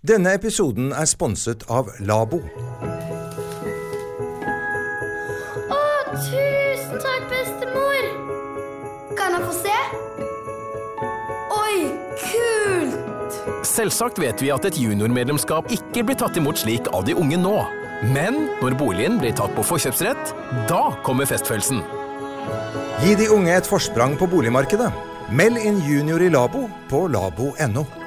Denne episoden er sponset av Labo. Å, tusen takk, bestemor! Kan jeg få se? Oi, kult! Selvsagt vet vi at et juniormedlemskap ikke blir tatt imot slik av de unge nå. Men når boligen blir tatt på forkjøpsrett, da kommer festfølelsen. Gi de unge et forsprang på boligmarkedet. Meld inn junior i Labo på labo.no.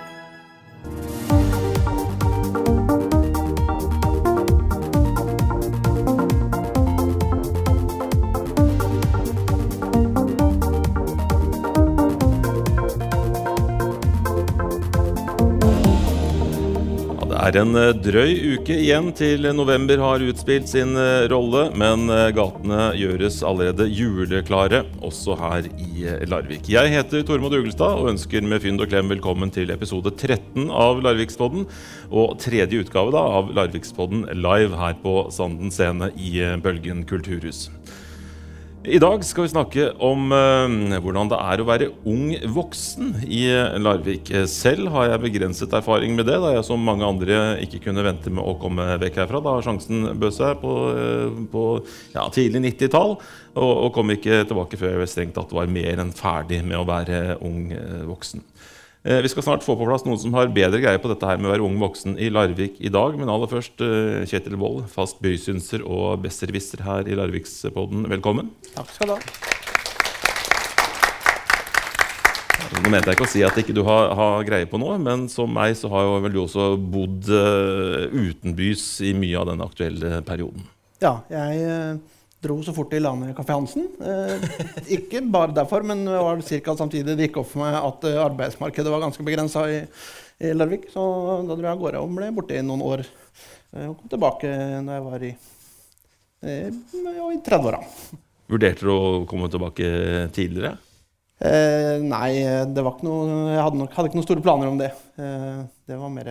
er en eh, drøy uke igjen til november har utspilt sin eh, rolle, men eh, gatene gjøres allerede juleklare, også her i Larvik. Jeg heter Tormod Ugelstad og ønsker med fynd og klem velkommen til episode 13 av Larvikspodden, og tredje utgave da av Larvikspodden live her på Sanden scene i Bølgen kulturhus. I dag skal vi snakke om eh, hvordan det er å være ung voksen i eh, Larvik. Selv har jeg begrenset erfaring med det, da jeg som mange andre ikke kunne vente med å komme vekk herfra da sjansen bød seg på, eh, på ja, tidlig 90-tall, og, og kom ikke tilbake før jeg strengt tatt var mer enn ferdig med å være ung eh, voksen. Eh, Vi skal snart få på plass noen som har bedre greie på dette her med å være ung voksen i Larvik i dag. Men aller først eh, Kjetil Wold, fast bysynser og besserwisser her i Larvikspodden. Velkommen. Takk skal du ha. Nå mente jeg ikke å si at ikke du har, har greie på noe, men som meg så har jo vel du også bodd eh, utenbys i mye av den aktuelle perioden. Ja, jeg dro så fort de la ned Kafé Hansen. Eh, ikke bare derfor, men det var ca. samtidig det gikk opp for meg at eh, arbeidsmarkedet var ganske begrensa i, i Larvik. Så da dro jeg av gårde og ble borte i noen år. Eh, og kom tilbake når jeg var i, eh, i 30-åra. Vurderte du å komme tilbake tidligere? Eh, nei, det var ikke noe, jeg hadde, nok, hadde ikke noen store planer om det. Eh, det var mer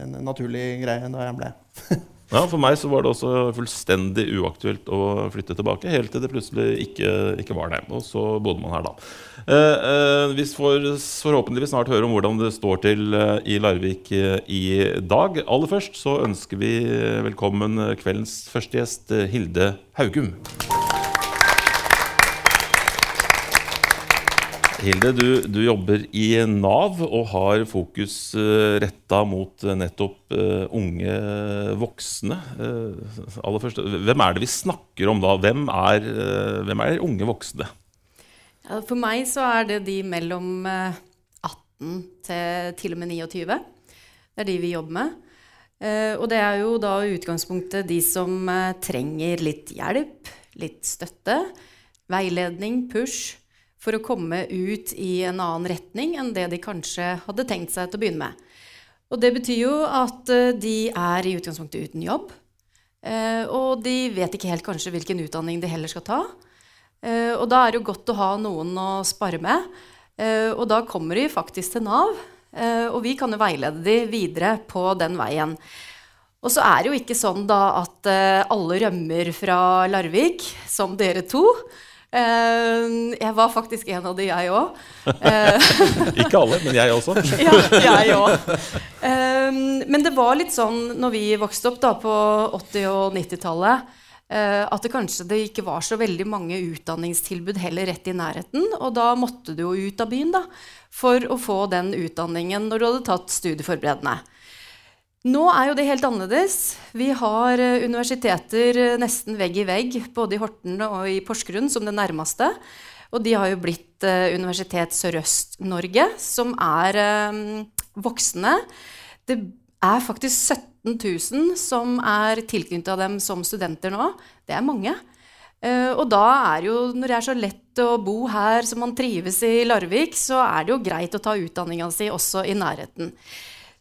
en naturlig greie da jeg ble. Ja, For meg så var det også fullstendig uaktuelt å flytte tilbake, helt til det plutselig ikke, ikke var det. Og så bodde man her, da. Eh, eh, vi får forhåpentligvis snart høre om hvordan det står til eh, i Larvik eh, i dag. Aller først så ønsker vi velkommen kveldens første gjest, Hilde Haugum. Hilde, du, du jobber i Nav og har fokus uh, retta mot eh, nettopp eh, unge voksne. Eh, aller først, hvem er det vi snakker om da? Hvem er, eh, hvem er unge voksne? Ja, for meg så er det de mellom eh, 18 til til og med 29. Det er de vi jobber med. Eh, og det er jo da utgangspunktet de som eh, trenger litt hjelp, litt støtte, veiledning, push, for å komme ut i en annen retning enn det de kanskje hadde tenkt seg til å begynne med. Og det betyr jo at eh, de er i utgangspunktet uten jobb. Eh, og de vet ikke helt kanskje hvilken utdanning de heller skal ta. Eh, og da er det jo godt å ha noen å spare med. Og da kommer de faktisk til Nav, og vi kan jo veilede de videre på den veien. Og så er det jo ikke sånn da at alle rømmer fra Larvik, som dere to. Eh, jeg var faktisk en av de, jeg òg. Ikke alle, men jeg også. ja, jeg òg. men det var litt sånn når vi vokste opp da på 80- og 90-tallet, eh, at det kanskje det ikke var så veldig mange utdanningstilbud heller rett i nærheten. Og da måtte du jo ut av byen da, for å få den utdanningen når du hadde tatt studieforberedende. Nå er jo det helt annerledes. Vi har eh, universiteter eh, nesten vegg i vegg, både i Horten og i Porsgrunn som det nærmeste. Og de har jo blitt eh, Universitet Sørøst-Norge, som er voksne. Det er faktisk 17 000 som er tilknyttet dem som studenter nå. Det er mange. Og da er jo, når det er så lett å bo her som man trives i Larvik, så er det jo greit å ta utdanninga si også i nærheten.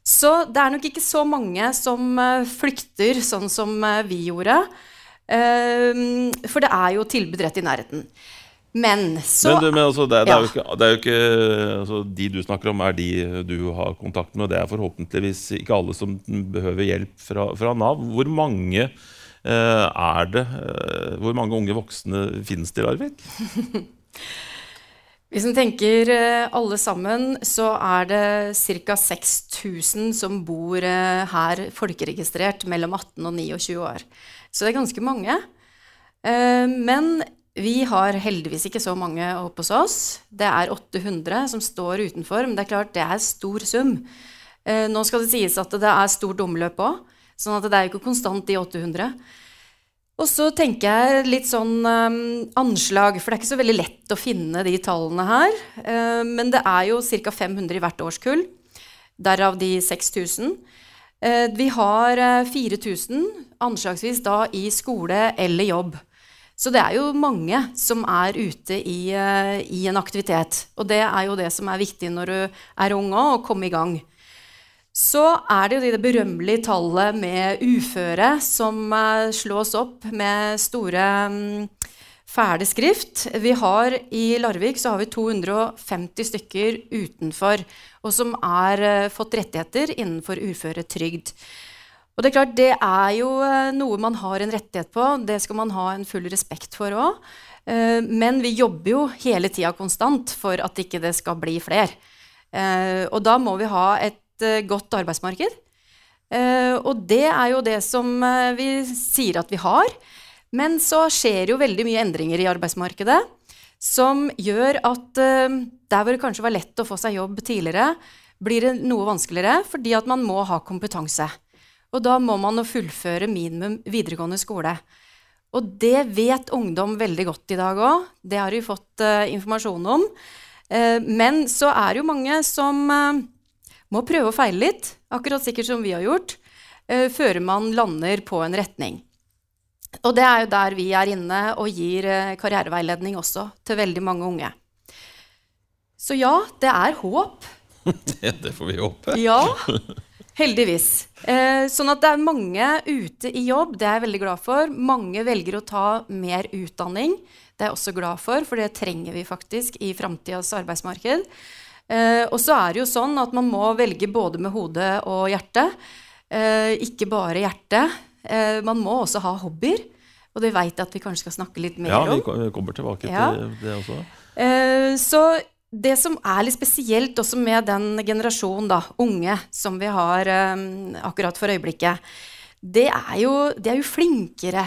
Så det er nok ikke så mange som eh, flykter sånn som eh, vi gjorde. Eh, for det er jo tilbud rett i nærheten. Men så Men, men altså, det, det, er jo ikke, er jo ikke altså, De du snakker om, er de du har kontakt med. og Det er forhåpentligvis ikke alle som behøver hjelp fra, fra Nav. Hvor mange eh, er det? eh, hvor mange unge voksne finnes det i Larvik? Hvis en tenker eh, alle sammen, så er det ca. 6000 som bor eh, her folkeregistrert mellom 18 og 29 år. Så det er ganske mange. Eh, men vi har heldigvis ikke så mange oppe hos oss. Det er 800 som står utenfor, men det er klart det er stor sum. Nå skal det sies at det er stort omløp òg, sånn at det er ikke konstant de 800. Og så tenker jeg litt sånn um, anslag, for det er ikke så veldig lett å finne de tallene her. Uh, men det er jo ca. 500 i hvert årskull. Derav de 6000. Uh, vi har uh, 4000 anslagsvis da i skole eller jobb. Så det er jo mange som er ute i, i en aktivitet. Og det er jo det som er viktig når du er ung òg, å komme i gang så er det jo det berømmelige tallet med uføre som uh, slås opp med store ferdig skrift. Vi har I Larvik så har vi 250 stykker utenfor, og som har uh, fått rettigheter innenfor uføretrygd. Og Det er klart, det er jo uh, noe man har en rettighet på. Det skal man ha en full respekt for òg. Men vi jobber jo hele tida konstant for at ikke det skal bli flere. Og da må vi ha et uh, godt arbeidsmarked. Uh, og det er jo det som uh, vi sier at vi har. Men så skjer jo veldig mye endringer i arbeidsmarkedet som gjør at der hvor det kanskje var lett å få seg jobb tidligere, blir det noe vanskeligere fordi at man må ha kompetanse. Og da må man fullføre minimum videregående skole. Og det vet ungdom veldig godt i dag òg. Det har de fått informasjon om. men så er det jo mange som må prøve å feile litt, akkurat sikkert som vi har gjort, uh, før man lander på en retning. Og det er jo der vi er inne og gir uh, karriereveiledning også til veldig mange unge. Så ja, det er håp. det, det får vi håpe. ja, heldigvis. Uh, sånn at det er mange ute i jobb, det er jeg veldig glad for. Mange velger å ta mer utdanning. Det er jeg også glad for, for det trenger vi faktisk i framtidas arbeidsmarked. Eh, og så er det jo sånn at man må velge både med hodet og hjertet. Eh, ikke bare hjertet. Eh, man må også ha hobbyer. Og det veit jeg at vi kanskje skal snakke litt mer om. Ja, vi kommer tilbake ja. til det også. Eh, så det som er litt spesielt også med den generasjonen da, unge som vi har eh, akkurat for øyeblikket, det er jo, de er jo flinkere.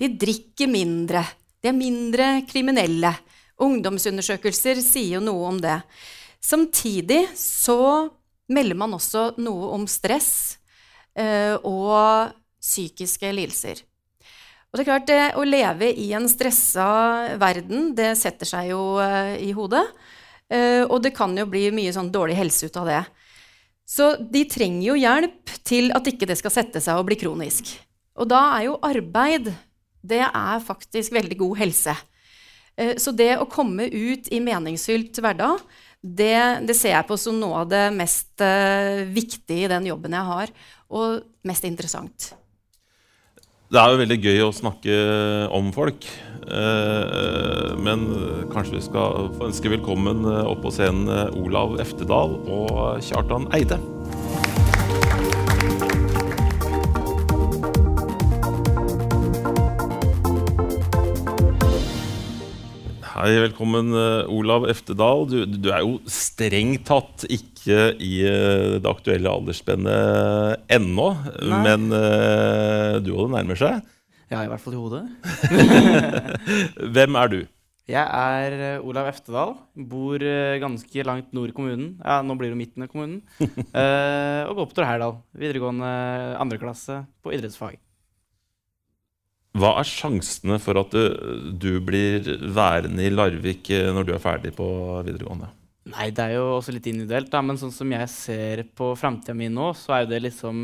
De drikker mindre. De er mindre kriminelle. Ungdomsundersøkelser sier jo noe om det. Samtidig så melder man også noe om stress eh, og psykiske lidelser. Og det er klart, det å leve i en stressa verden, det setter seg jo eh, i hodet. Eh, og det kan jo bli mye sånn dårlig helse ut av det. Så de trenger jo hjelp til at ikke det skal sette seg og bli kronisk. Og da er jo arbeid det er faktisk veldig god helse. Eh, så det å komme ut i meningsfylt hverdag, det, det, ser jeg på som noe av det mest uh, viktige i den jobben jeg har, og mest interessant. Det er jo veldig gøy å snakke om folk. Uh, men kanskje vi skal få ønske velkommen opp på scenen Olav Eftedal og Kjartan Eide. Hei, velkommen, eh, Olav Eftedal. Du, du, er jo strengt tatt ikke i eh, det aktuelle aldersspennet ennå. Nei. Men uh, du og det nærmer seg? Ja, i hvert fall i hodet. Hvem er du? Jeg er Olav Eftedal. Bor ganske langt nord i kommunen. Ja, Nå blir det midten av kommunen. uh, og går på Tor Heyerdahl videregående andreklasse på idrettsfag. Hva er sjansene for at du, du, blir værende i Larvik eh, når du er ferdig på videregående? Nei, Det er jo også litt individuelt, da, men sånn som jeg ser på framtida mi nå, så er jo det liksom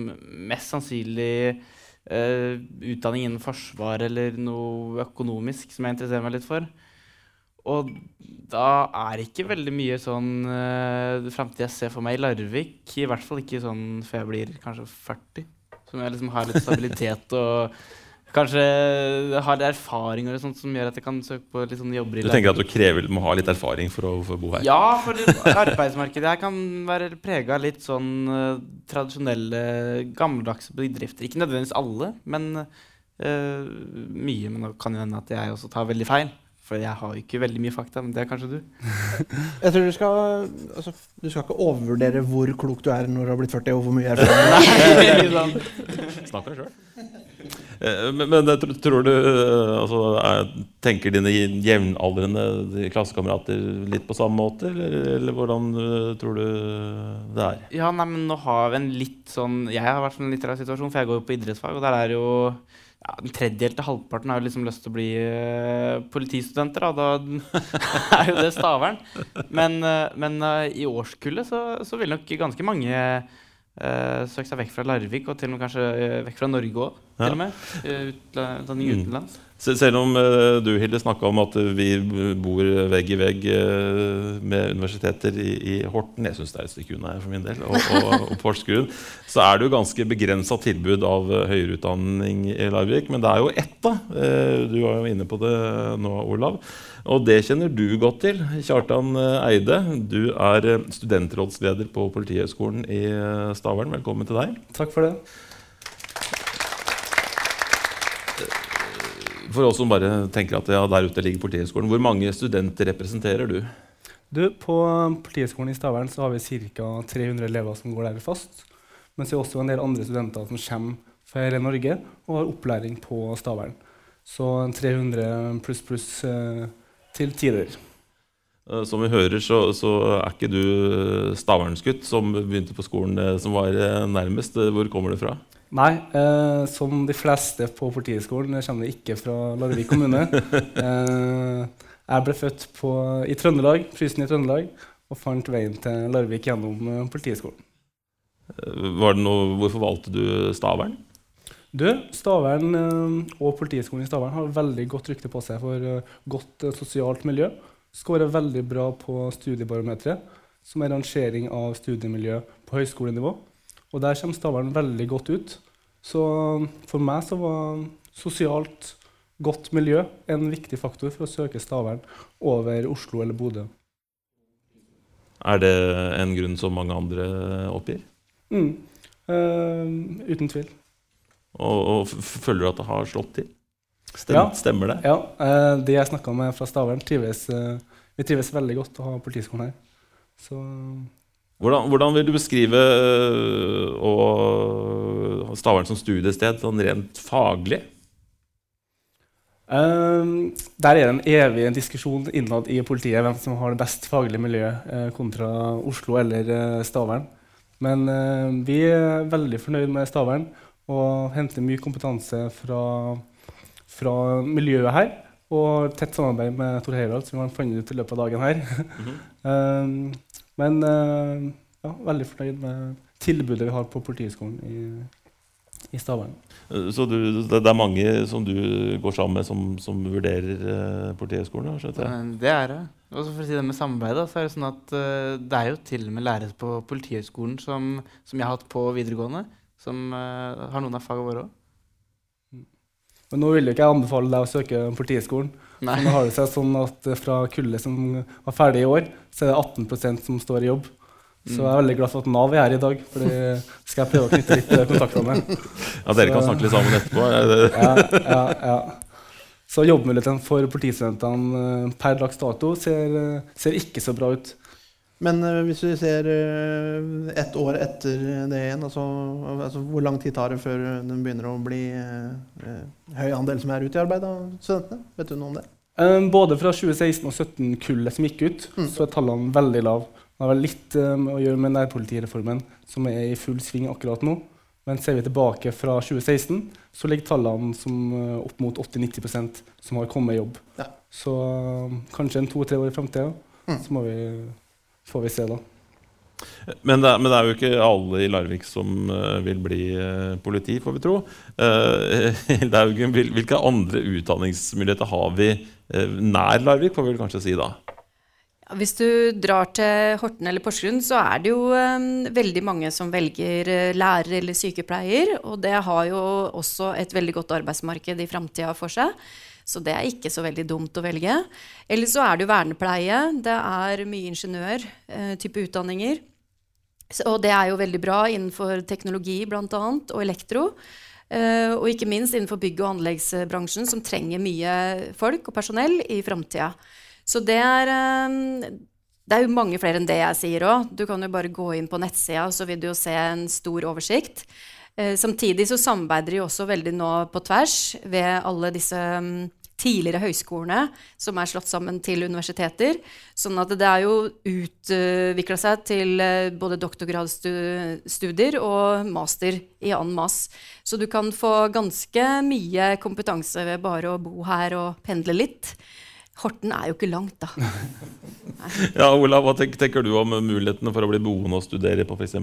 mest sannsynlig eh, utdanning innen forsvar eller noe økonomisk som jeg interesserer meg litt for. Og da er det ikke veldig mye sånn uh, framtid jeg ser for meg i Larvik. I hvert fall ikke sånn før jeg blir kanskje 40. Som jeg liksom har litt stabilitet og Kanskje har erfaringer og sånt som gjør at jeg kan søke på litt sånne jobber i Du tenker at du krever må ha litt erfaring for å, for bo her? Ja, for arbeidsmarkedet her kan være prega av litt sånn uh, tradisjonelle, gammeldagse bedrifter. Ikke nødvendigvis alle, men uh, mye. Men det kan jo hende at jeg også tar veldig feil. For jeg har jo ikke veldig mye fakta, men det er kanskje du. Jeg tror du skal altså, Du skal ikke overvurdere hvor klok du er når du har blitt 40 og hvor mye erfaring Snakk deg sjøl. Men, men jeg tror du eh, altså, er, Tenker dine jevnaldrende de klassekamerater litt på samme måte, eller, eller hvordan eh, tror du det er? Ja, nei, men nå har vi en litt sånn Jeg har vært i en litt rar situasjon, for jeg går jo på idrettsfag, og der er jo ja, en tredjedel til halvparten har jo liksom lyst til å bli uh, politistudenter, da. Da er jo det Stavern. Men, uh, men uh, i årskullet så, så vil nok ganske mange uh, søkt seg vekk fra Larvik, og til og med kanskje uh, vekk fra Norge òg, Ja. til og med. Uh, Mm. utenlands. Se- Selv om eh, du Hilde, snakka om at vi bor vegg i vegg eh, med universiteter i, i Horten, jeg syns det er et stykke unna her for min del, og, og, og Porsgrunn, så er det jo ganske begrensa tilbud av eh, høyere utdanning i Larvik. Men det er jo ett, da. Eh, Du var jo inne på det nå, Olav. Og det kjenner du godt til. Kjartan eh, Eide, du er eh, studentrådsleder på Politihøgskolen i eh, Stavern. Velkommen til deg. Takk for det. For oss som bare tenker at ja, der ute ligger Politihøgskolen, hvor mange studenter representerer du? Du, på Politihøgskolen i Stavern så har vi ca. 300 elever som går der fast. Mens vi har også en del andre studenter som kommer fra hele Norge og har opplæring på Stavern. Så 300 pluss pluss eh, til tider. Eh, Som vi hører, så, så er ikke du Stavernsgutt som begynte på skolen eh, som var eh, nærmest. Eh, Hvor kommer du fra? Nei, eh, som de fleste på Politihøgskolen kommer jeg ikke fra Larvik kommune. eh, jeg ble født på, i Trøndelag, Frysen i Trøndelag, og fant veien til Larvik gjennom eh, Politihøgskolen. Eh, Var det noe, hvorfor valgte du Stavern? Du, Stavern eh, og Politihøgskolen i Stavern har veldig godt rykte på seg for eh, godt eh, sosialt miljø. Skårer veldig bra på Studiebarometeret, som er rangering av studiemiljø på høyskolenivå. Og der kommer Stavern veldig godt ut. Så for meg så var sosialt godt miljø en viktig faktor for å søke Stavern over Oslo eller Bodø. Er det en grunn som mange andre oppgir? Mm. Uh, uten tvil. Og, og føler du at det har slått til? Stem, Ja. Stemmer det? Ja, eh, de jeg snakka med fra Stavern, trives, eh, vi trives veldig godt å ha politiskolen her. Så Hvordan, hvordan vil du beskrive øh, Stavern som studiested sånn rent faglig? Um, Der er det en evig diskusjon innad i politiet hvem som har det best faglige miljøet eh, kontra Oslo eller eh, Stavern. Men eh, vi er veldig fornøyd med Stavern og henter mye kompetanse fra, fra miljøet her. Og tett samarbeid med Tor Heyerdahl, som vi har funnet ut i løpet av dagen her. Eh, men uh, ja, veldig fornøyd med tilbudet vi har på Politihøgskolen i, i Stavern. Øh, Så du, det, det er mange som du går sammen med, som, som vurderer uh, Politihøgskolen? Det er det. Og for å si det med samarbeid, så er det sånn at uh, det er jo til og med lærere på Politihøgskolen som, som jeg har hatt på videregående, som eh, har noen av fagene våre òg. Men nå vil jo ikke jeg anbefale deg å søke Politihøgskolen. Nå har det seg sånn at eh, Fra kullet som var ferdig i år, så er det 18% som står i jobb. Så jeg er veldig glad for at Nav er her i dag, for det skal jeg prøve å knytte litt eh, kontakter med. Ja, Dere kan snakke litt sammen etterpå. er Ja, ja, ja. Så jobbmulighetene for politistudentene per dags dato ser, ser ikke så bra ut. Men eh, hvis vi ser uh, ett år etter det igjen, altså, altså hvor lang tid tar det før den begynner å bli eh, eh, høy andel som er ute i arbeid av studentene? Vet du noe om det? Eh, Både fra 2016 og 2017-kullet som gikk ut, så er tallene veldig lave. Det har vel litt eh, å gjøre med nærpolitireformen, som er i full sving akkurat nå. Men ser vi tilbake fra 2016, så ligger tallene som eh, opp mot 80-90% som har kommet i jobb. Ja. Så eh, kanskje en to-tre år i framtida, så må vi, får vi se, da. Men det, er, men det er jo ikke alle i Larvik som uh, vil bli uh, politi, får vi tro. Eh, Hilde Haugen, hvil- hvilke andre utdanningsmuligheter har vi eh, nær Larvik, får vi vel kanskje si da? Ja, Hvis du drar til Horten eller Porsgrunn, så er det jo um, veldig mange som velger lærer eller sykepleier, og det har jo også et veldig godt arbeidsmarked i framtida for seg. Så det er ikke så veldig dumt å velge. Eller så er det jo vernepleie. Det er mye ingeniør-type utdanninger. Så, og det er jo veldig bra innenfor teknologi bl.a. og elektro. Eh, og ikke minst innenfor bygg- og anleggsbransjen, som trenger mye folk og personell i framtida. Så det er eh, det er jo mange flere enn det jeg sier òg. Du kan jo bare gå inn på nettsida, så vil du jo se en stor oversikt. Eh, samtidig så samarbeider de også veldig nå på tvers ved alle disse mm, tidligere høyskolene som er slått sammen til universiteter. Sånn at det er jo utvikla seg til eh, både doktorgradsstudier og master i annen mas. Så du kan få ganske mye kompetanse ved bare å bo her og pendle litt. Horten er jo ikke langt, da. Ja, Olav, Hva tenker, tenker du om mulighetene for å bli boende og studere på f.eks.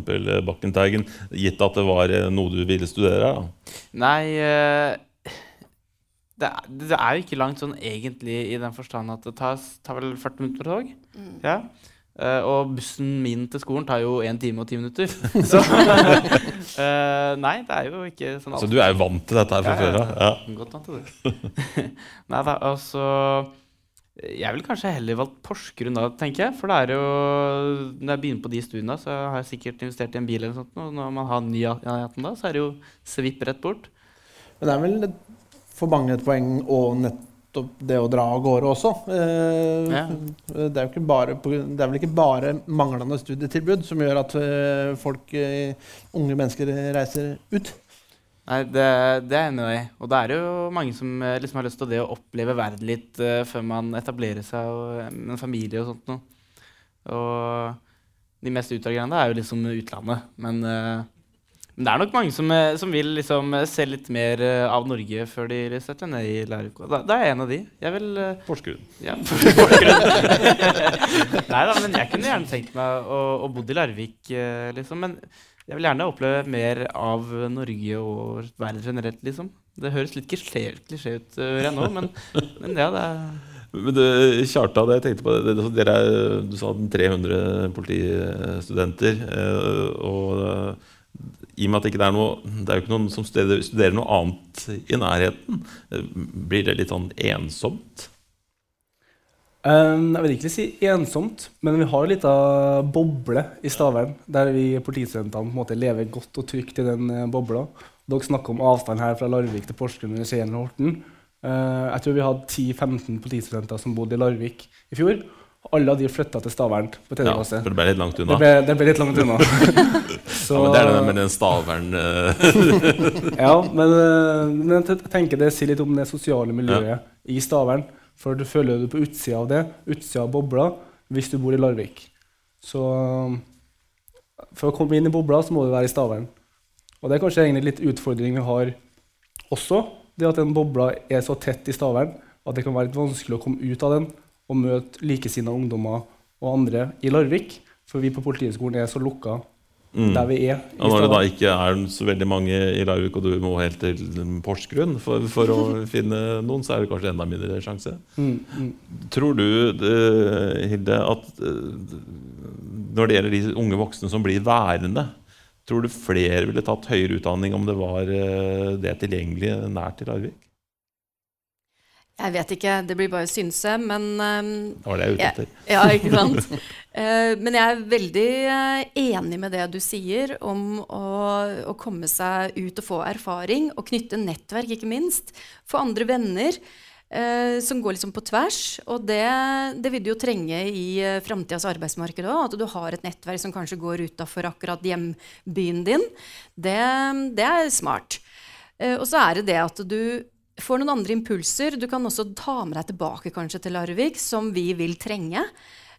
Bakkenteigen, gitt at det var eh, noe du ville studere? Da? Nei eh, det, er, det er jo ikke langt sånn egentlig i den forstand at det tar, tar vel 40 minutter på tog. Ja. Eh, og bussen min til skolen tar jo 1 time og 10 minutter. Så eh, Nei, det er jo ikke sånn alt. Så du er jo vant til dette her fra før av? Ja. Godt vant til det. nei da, altså Jeg ville kanskje heller valgt Porsgrunn da, tenker jeg. For det er jo Når jeg begynner på de studiene, så har jeg sikkert investert i en bil eller noe sånt. Og når man har ny 18 da, så er det jo svipp rett bort. Men det er vel et- for mange et poeng og nettopp det å dra av gårde også. Eh, Ja. det, er bare, det er vel ikke bare manglende studietilbud som gjør at eh, folk, eh, unge mennesker reiser ut? Nei, det, det er jeg enig i. Og det er jo mange som eh, liksom har lyst til det å oppleve verden litt uh, før man etablerer seg og, eh, med en familie og sånt noe. Og de mest utdragende er jo liksom utlandet. Men, uh, men det er nok mange som, som vil liksom se litt mer uh, av Norge før de setter ned i Larvik. Da, da er jeg en av de. Jeg vil Porsgrunn. Ja, Porsgrunn. Nei da, men jeg kunne gjerne tenkt meg å, å bo i Larvik, liksom. Men jeg vil gjerne oppleve mer av Norge og verden generelt, liksom. Det høres litt klisjé, ut, hører jeg nå, men, men ja, det er Men du, Kjartan, jeg tenkte på det, dere er, Du sa 300 politistudenter. eh, Og eh, i og med at det ikke er noe Det er jo ikke noen som studerer, studerer noe annet i nærheten. eh, Blir det litt sånn ensomt? Um, jeg vil ikke si ensomt, men vi har en liten boble i Stavern der vi politistudentene lever godt og trygt i den eh, bobla. Dere snakker om avstand her fra Larvik til Porsgrunn eller Skien eller Horten. Uh, jeg tror vi hadde 10-15 politistudenter som bodde i Larvik i fjor. Alle av de flytta til Stavern på tredje Ja, klasse. for det ble litt langt unna. Det ble, det ble litt langt unna. Så- ja, men det er det med den stavern eh. ja, men, eh, men jeg tenker det sier litt om det sosiale miljøet i Stavern. For du føler deg på utsida av det, utsida av bobla, hvis du bor i Larvik. Så um, for å komme inn i bobla, så må du være i Stavern. Og det er kanskje egentlig litt utfordring vi har også. Det at den bobla er så tett i Stavern at det kan være litt vanskelig å komme ut av den og møte likesinnede ungdommer og andre i Larvik. For vi på Politihøgskolen er så lukka Mm. der vi er. Og når det da ikke er så veldig mange i Larvik, og du må helt til Porsgrunn for, for å finne noen, så er det kanskje enda mindre sjanse. Mm, mm. Tror du, eh, Hilde, at eh, når det gjelder de unge voksne som blir værende, tror du flere ville tatt høyere utdanning om det var eh, det tilgjengelig nært i Larvik? Jeg vet ikke, det blir bare synse, men um, Det var det jeg var ute etter. Ja, ikke sant? uh, men jeg er veldig eh, enig med det du sier om å, å komme seg ut og få erfaring, og knytte nettverk, ikke minst. Få andre venner uh, som går liksom på tvers. Og det, det vil du jo trenge i uh, framtidas arbeidsmarked òg. At du har et nettverk som kanskje går utafor akkurat hjembyen din. Det, det er smart. Uh, og så er det det at du får noen andre impulser. Du kan også ta med deg tilbake kanskje til Larvik, som vi vil trenge.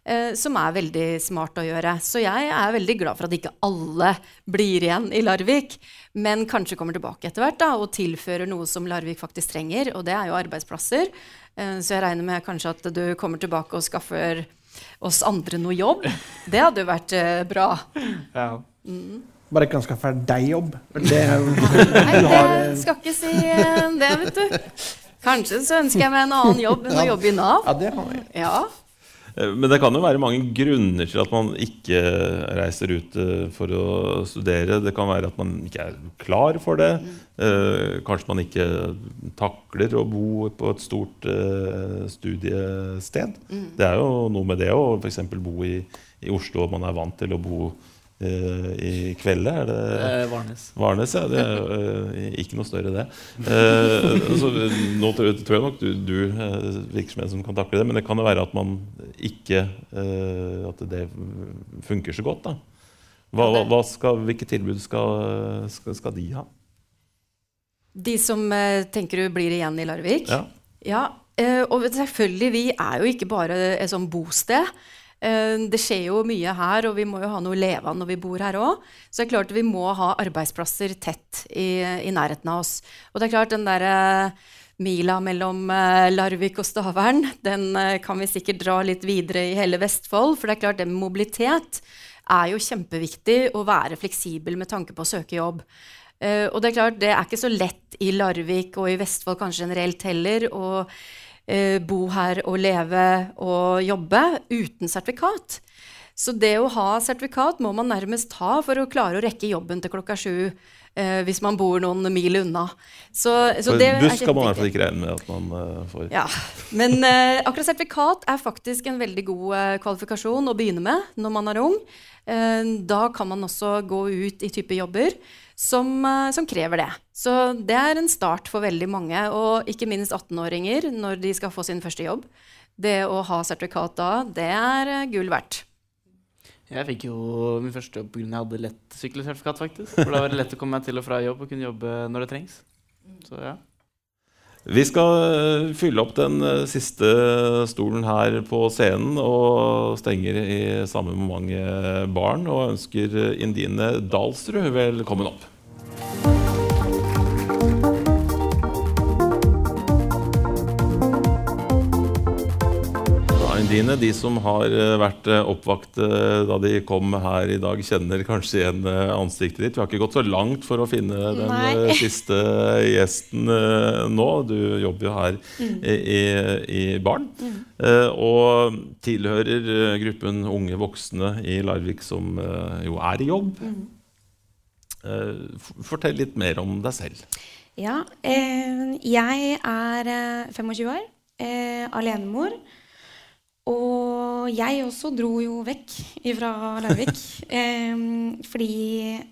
eh, som er veldig smart å gjøre. Så jeg er veldig glad for at ikke alle blir igjen i Larvik, men kanskje kommer tilbake etter hvert da, og tilfører noe som Larvik faktisk trenger, og det er jo arbeidsplasser. Eh, så jeg regner med kanskje at du kommer tilbake og skaffer oss andre noe jobb. Det hadde jo vært eh, bra. Ja. Bare ikke han skaffer deg jobb. Det, Nei, det skal ikke si eh, det, vet du. Kanskje så ønsker jeg meg en annen jobb enn å jobbe i Nav. ja, det kan vi. Ja. Eh, Men det kan jo være mange grunner til at man ikke reiser ut eh, for å studere. Det kan være at man ikke er klar for det. Eh, Kanskje man ikke takler å bo på et stort eh, studiested. Det er jo noe med det å f.eks. bo i, i Oslo, og man er vant til å bo eh, i kveld? Er det Eh, Varnes. Varnes, ja. Det er eh, ikke noe større, det. Eh, så, nå tror, tror jeg nok du, du eh, virker som en som kan takle det, men det kan jo være at man ikke eh, At det funker så godt, da. Hva, hva, hva skal, hvilke tilbud skal, skal, skal de ha? De som eh, tenker du blir igjen i Larvik? Ja. Ja, eh, og selvfølgelig, vi er jo ikke bare et sånn bosted. Eh, det skjer jo mye her, og vi må jo ha noe å leve av når vi bor her òg. Så det er klart vi må ha arbeidsplasser tett i, i nærheten av oss. Og det er klart den derre mila mellom eh, Larvik og Stavern, den eh, kan vi sikkert dra litt videre i hele Vestfold. For det er klart det med mobilitet er jo kjempeviktig å være fleksibel med tanke på å søke jobb. Eh, og det er klart, det er ikke så lett i Larvik og i Vestfold kanskje generelt heller å eh, bo her og leve og jobbe uten sertifikat. Så det å ha sertifikat må man nærmest ha for å klare å rekke jobben til klokka sju eh, hvis man bor noen mil unna. Så, så For det buss kan man i hvert fall ikke regne med at man eh, får. Ja, Men eh, akkurat sertifikat er faktisk en veldig god eh, kvalifikasjon å begynne med når man er ung. Eh, da kan man også gå ut i type jobber som, eh, som krever det. Så det er en start for veldig mange, og ikke minst 18-åringer når de skal få sin første jobb. Det å ha sertifikat da, det er eh, gull verdt. Jeg fikk jo min første jobb pga. jeg hadde lettsykkelsertifikat, faktisk. For da var det lett å komme meg til og fra jobb og kunne jobbe når det trengs. Så ja. Vi skal eh, fylle opp den eh, siste stolen her på scenen og stenger i samme med mange barn og ønsker eh, Indine Dalsrud velkommen opp. Ja, Indine, de som har eh, vært eh, oppvakt eh, da de kom her i dag, kjenner kanskje igjen ansiktet ditt. Vi har ikke gått så langt for å finne den Nei. siste gjesten nå. Du jobber jo her Mm. i, i, Barn. Mm. og tilhører gruppen unge voksne i Larvik som jo er i jobb. Mm. fortell litt mer om deg selv. Ja, eh, jeg er eh, 25 år, eh, alenemor. Og jeg også dro jo vekk fra Larvik. eh, fordi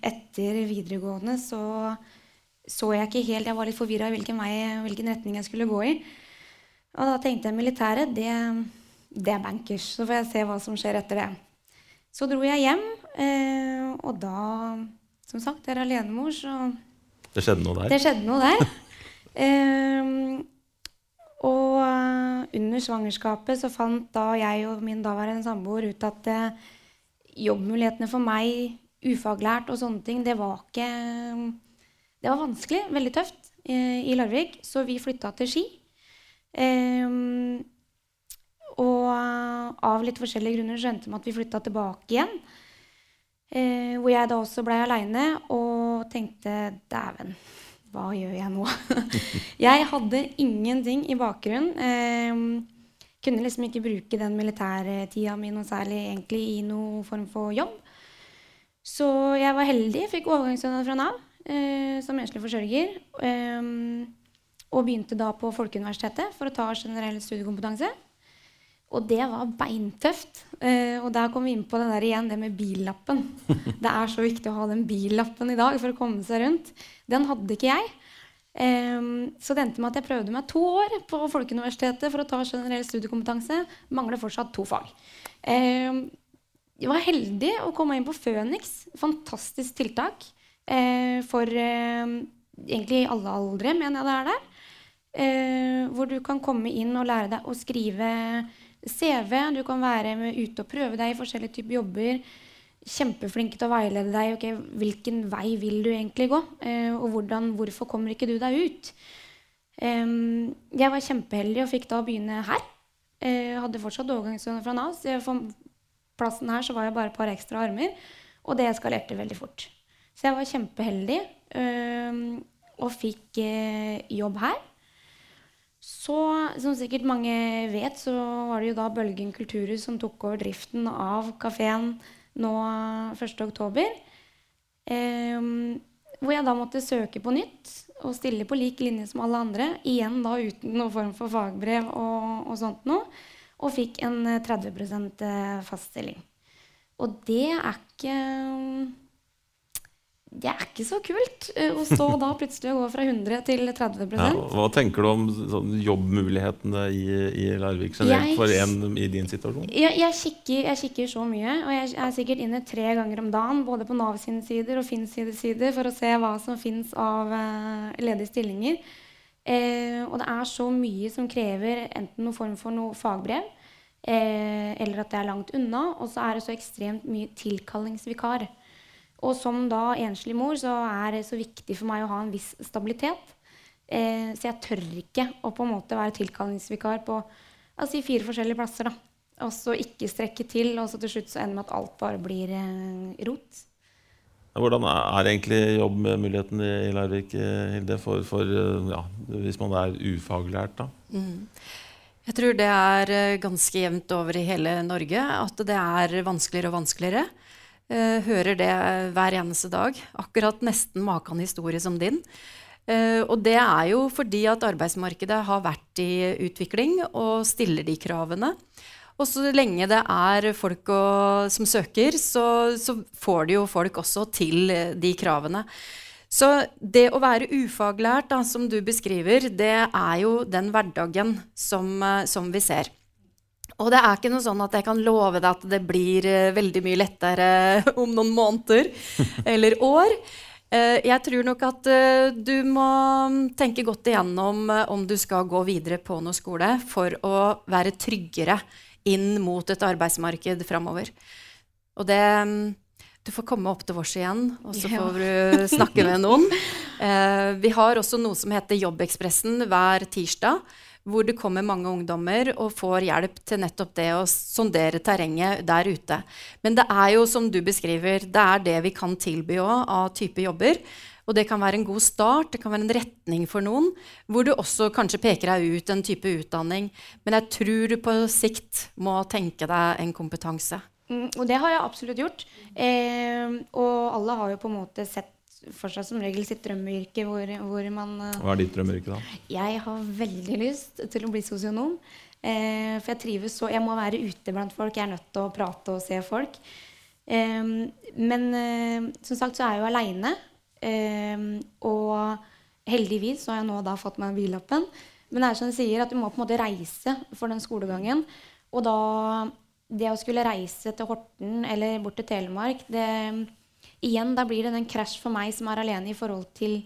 etter videregående så så jeg ikke helt Jeg var litt forvirra i hvilken, vei, hvilken retning jeg skulle gå i. Og da tenkte jeg militæret, det, det er bankers. Så får jeg se hva som skjer etter det. Så dro jeg hjem, eh, og da, som sagt, jeg er alenemor, så Det skjedde noe der? det skjedde noe der. Ehm, og eh, under svangerskapet så fant da jeg og min daværende samboer ut at eh, jobbmulighetene for meg, ufaglært og sånne ting, det var ikke Det var vanskelig, veldig tøft, eh, i Larvik, så vi flytta til Ski. Ehm, og av litt forskjellige grunner skjønte vi at vi flytta tilbake igjen. Hvor jeg da også blei aleine og tenkte dæven, hva gjør jeg nå? jeg hadde ingenting i bakgrunnen. Eh, kunne liksom ikke bruke den militærtida mi noe særlig egentlig i noen form for jobb. Så jeg var heldig, fikk overgangsstønad fra Nav eh, som enslig forsørger. Eh, og begynte da på Folkeuniversitetet for å ta generell studiekompetanse. Og det var beintøft. Eh, og der kom vi inn på det der igjen, det med billappen. Det er så viktig å ha den billappen i dag for å komme seg rundt. Den hadde ikke jeg. Eh, så det endte med at jeg prøvde meg to år på Folkeuniversitetet for å ta generell studiekompetanse. Mangler fortsatt to fag. Eh, jeg var heldig å komme inn på Føniks. Fantastisk tiltak eh, for eh, egentlig alle aldre, mener jeg det er der. Eh, hvor du kan komme inn og lære deg å skrive CV. Du kan være med ute og prøve deg i forskjellige typer jobber. Kjempeflink til å veilede deg. Okay, Hvilken vei vil du egentlig gå? Eh, og hvordan, hvorfor kommer ikke du deg ut? Jeg var kjempeheldig og fikk da begynne her. Eh, hadde fortsatt overgangsstønad fra Nav. så For plassen her så var jeg bare et par ekstra armer. Og det eskalerte veldig fort. Så jeg var kjempeheldig eh, og fikk jobb her. Så, som sikkert mange vet, så var det jo da Bølgen kulturhus som tok over driften av kafeen nå 1.10. Eh, hvor jeg da måtte søke på nytt og stille på lik linje som alle andre. Igjen da uten noen form for fagbrev og, og sånt noe. Og fikk en eh, 30 fast stilling. Og det er ikke Det er ikke så kult eh, å stå da plutselig og gå fra 100 til 30 Ja, hva tenker du om sånn, jobbmulighetene i, i Larvik generelt for en i din situasjon? Jeg, jeg, kikker, jeg kikker så mye, og jeg er sikkert inne tre ganger om dagen, både på Nav sine sider og Finn sine sider, for å se hva som fins av uh, ledige stillinger. Uh, og det er så mye som krever enten noen form for noe fagbrev, uh, eller at det er langt unna, og så er det så ekstremt mye tilkallingsvikar. Og som da enslig mor så er det så viktig for meg å ha en viss stabilitet. Eh, så jeg tør ikke å på en måte være tilkallingsvikar på altså, fire forskjellige plasser. da. Og så ikke strekke til, og så til slutt så ender med at alt bare blir eh, rot. Hvordan er egentlig jobbmuligheten i i Larvik, eh, Hilde, for, for eh, ja, hvis man er ufaglært? da? Mm. Jeg tror det er eh, ganske jevnt over i hele Norge at det er vanskeligere og vanskeligere. Eh, hører det hver eneste dag. Akkurat nesten maken historie som din. Eh, og det er jo fordi at arbeidsmarkedet har vært i utvikling og stiller de kravene. Og så lenge det er folk å, som søker, så, så får de jo folk også til eh, de kravene. Så det å være ufaglært, da, som du beskriver, det er jo den hverdagen som, eh, som vi ser. Og det er ikke noe sånn at jeg kan love deg at det blir eh, veldig mye lettere om noen måneder eller år. Eh, jeg tror nok at eh, du må tenke godt igjennom om du skal gå videre på noe skole for å være tryggere inn mot et arbeidsmarked framover. Og det mm, Du får komme opp til vårs igjen, og så får du snakke med noen. Vi har også noe som heter Jobbekspressen hver tirsdag. Hvor det kommer mange ungdommer og får hjelp til nettopp det å sondere terrenget der ute. Men det er jo, som du beskriver, det er det vi kan tilby òg av type jobber. Og det kan være en god start, det kan være en retning for noen, hvor du også kanskje peker deg ut en type utdanning. Men jeg tror du på sikt må tenke deg en kompetanse. Mm, og det har jeg absolutt gjort. Eh, og alle har jo på en måte sett for seg som regel sitt drømmeyrke hvor, hvor man eh, Hva er ditt drømmeyrke, da? Jeg har veldig lyst til å bli sosionom. Eh, for jeg trives så Jeg må være ute blant folk. Jeg er nødt til å prate og se folk. Eh, men eh, som sagt så er jeg jo aleine. Eh, og heldigvis så har jeg nå da fått meg billappen. Men det er som du sier, at du må på en måte reise for den skolegangen. Og da Det å skulle reise til Horten eller bort til Telemark det, Igjen, da blir det en krasj for meg som er alene i forhold til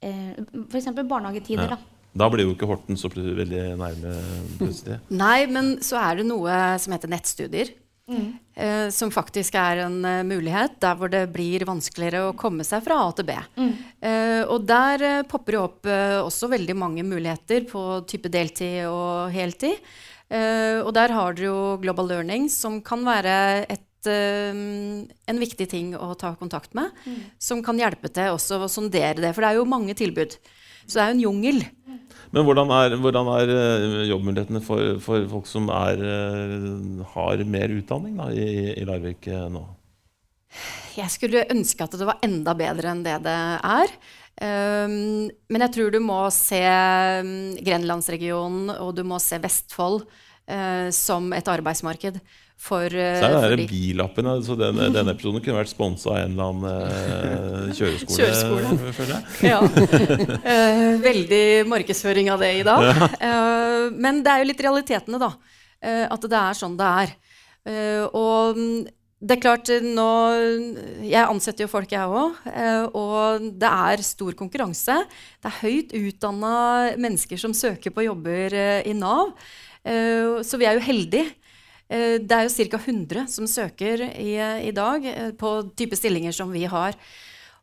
eh, f.eks. barnehagetider. Ja. da. Da blir jo ikke Horten så veldig nærme plutselig. Nei, men så er det noe som heter nettstudier. Mm. eh, som faktisk er en uh, mulighet der hvor det blir vanskeligere å komme seg fra A til B. Mm. Eh, og der eh, popper det opp eh, også veldig mange muligheter på type deltid og heltid. Eh, og der har dere jo Global Learning, som kan være et, en viktig ting å ta kontakt med. Mm. Som kan hjelpe til også å sondere det, for det er jo mange tilbud. Så det er jo en jungel. Men hvordan er, hvordan er eh, jobbmulighetene for, for folk som er, eh, har mer utdanning da, i, i Larvik eh, nå? Jeg skulle ønske at det var enda bedre enn det det er. Um, men jeg tror du må se um, Grenlandsregionen og du må se Vestfold uh, som et arbeidsmarked for, uh, Så er det for så de- altså denne, denne episoden kunne vært sponsa av en eller annen eh, kjøreskole. Kjøreskole. føler jeg. Ja. Eh, veldig markedsføring av det i dag. Eh, men det er jo litt realitetene, da. eh, at det er sånn det er. Eh, og mm, det er klart, eh, nå Jeg ansetter jo folk, jeg òg. og det er stor konkurranse. Det er høyt utdanna mennesker som søker på jobber eh, i Nav. Eh, så vi er jo heldige. Eh, Det er jo ca. 100 som søker i, i dag eh, på type stillinger som vi har.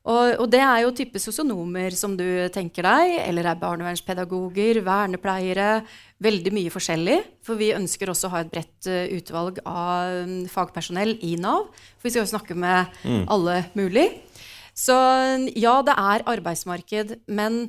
Og, og det er jo type sosionomer som du tenker deg, eller er barnevernspedagoger, vernepleiere. Veldig mye forskjellig. For vi ønsker også å ha et bredt eh, utvalg av mm, fagpersonell i Nav. For vi skal jo snakke med Mm. alle mulig. Så ja, det er arbeidsmarked, men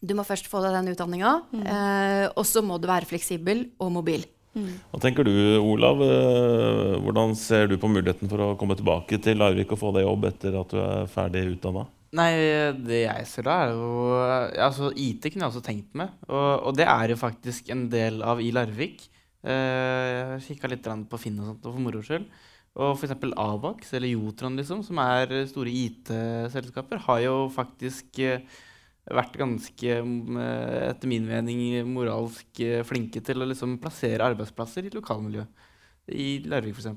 du må først få deg den utdanninga. Eh, og så må du være fleksibel og mobil. Hva tenker du, Olav? Eh, Hvordan ser du på muligheten for å komme tilbake til Larvik og få deg jobb etter at du er ferdig utdanna? Nei, det jeg ser da, er jo altså, IT kunne jeg også tenkt med. Og, og det er jo faktisk en del av i Larvik. Jeg jeg kikka litt på Finn og sånt for moro skyld. Og f.eks. Avax eller Jotron, liksom, som er eh, store IT-selskaper, har jo faktisk eh, vært ganske, mm, eh, etter min mening, moralsk eh, flinke til å liksom plassere arbeidsplasser i lokalmiljøet. I Larvik, f.eks.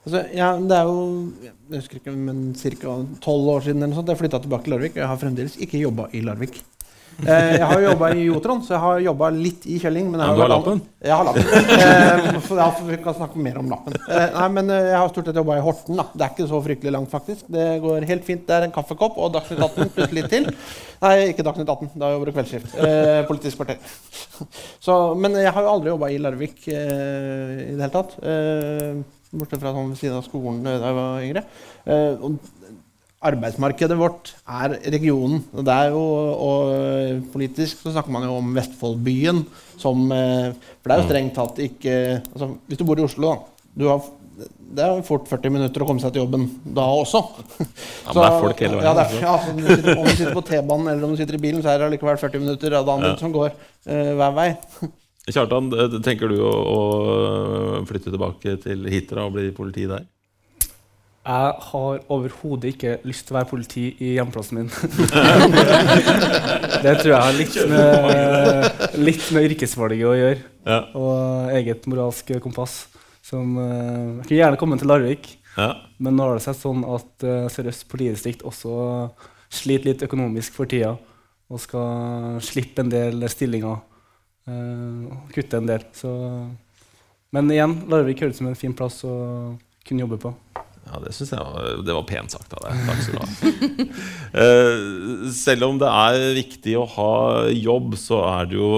Altså, ja, det er jo jeg husker ikke, men ca. tolv år siden eller noe sånt, jeg flytta tilbake til Larvik. og Jeg har fremdeles ikke jobba i Larvik. Eh, jeg har jobba i Jotron, så jeg har jobba litt i Kjelling. Men jeg men du har lappen? Jeg har lappen. så ja, vi kan snakke mer om lappen. Eh, nei, men eh, jeg har stort sett jobba i Horten. da. Det er ikke så fryktelig langt, faktisk. Det går helt fint. Det er en kaffekopp og Dagsnytt 18 pluss litt til. Nei, ikke Dagsnytt 18. Da jobber du kveldsskift. Eh, politisk kvarter. Så, men jeg har jo aldri jobba i Larvik eh, i det hele tatt. Eh, bortsett fra sånn ved siden av skolen eh, da jeg var yngre. Eh, og arbeidsmarkedet vårt er regionen. Og det er jo, og eh, politisk så snakker man jo om Vestfoldbyen som eh, For det er jo strengt tatt ikke altså, Hvis du bor i Oslo, da. Du har, det er jo fort 40 minutter å komme seg til jobben da også. Ja, men det er folk hele veien, Ja, det er, altså. ja, så om, du sitter, om du sitter på T-banen eller om du sitter i bilen, så er det allikevel 40 minutter av dagen Ja. som går uh, hver vei. Kjartan, tenker du å, å flytte tilbake til Hitra og bli politi der? Jeg har overhodet ikke lyst til å være politi i hjemplassen min. det tror jeg har litt med, litt med yrkesvalget å gjøre. Ja. Og eget moralsk kompass. Som, eh, jeg kunne gjerne kommet til Larvik, Ja. men nå har det seg sånn at uh, Sør-Øst politidistrikt også sliter litt økonomisk for tida. Og skal slippe en del stillinger. Uh, og kutte en del. Så, men igjen, Larvik høres ut som en fin plass å kunne jobbe på. Ja, det syns jeg var, det var pent sagt av deg. Takk skal du ha. Eh, selv om det er viktig å ha jobb, så er det jo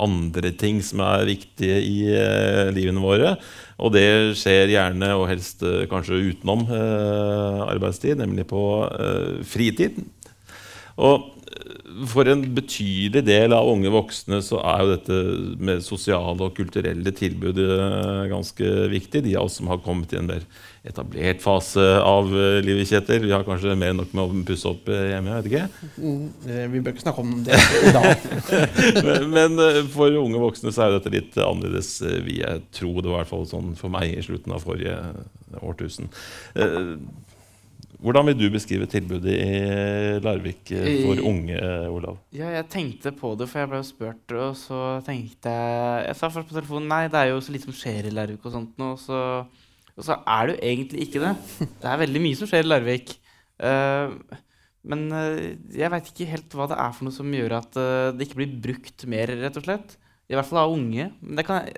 andre ting som er viktige i eh, livene våre. Og det skjer gjerne, og helst eh, kanskje utenom eh, arbeidstid, nemlig på eh, fritid. Og for en betydelig del av unge voksne så er jo dette med sosiale og kulturelle tilbud eh, ganske viktig. De av oss som har kommet i en mer etablert fase av eh, livet, Kjetil. Vi har kanskje mer enn nok med å pusse opp eh, hjemme, jeg vet ikke. Mm, vi bør ikke snakke om det i dag. men, men for unge voksne så er dette litt annerledes, vil jeg tro. Det var i hvert fall sånn for meg i slutten av forrige årtusen. Eh, Hvordan vil du beskrive tilbudet i Larvik eh, for unge, eh, Olav? Ja, jeg tenkte på det, for jeg ble spurt, og så tenkte jeg Jeg sa først på telefonen nei, det er jo så lite som skjer i Larvik og sånt nå, og så, og så er det jo egentlig ikke det. Det er veldig mye som skjer i Larvik. Uh, men eh, jeg veit ikke helt hva det er for noe som gjør at eh, det ikke blir brukt mer, rett og slett. I hvert fall av unge. Men det kan,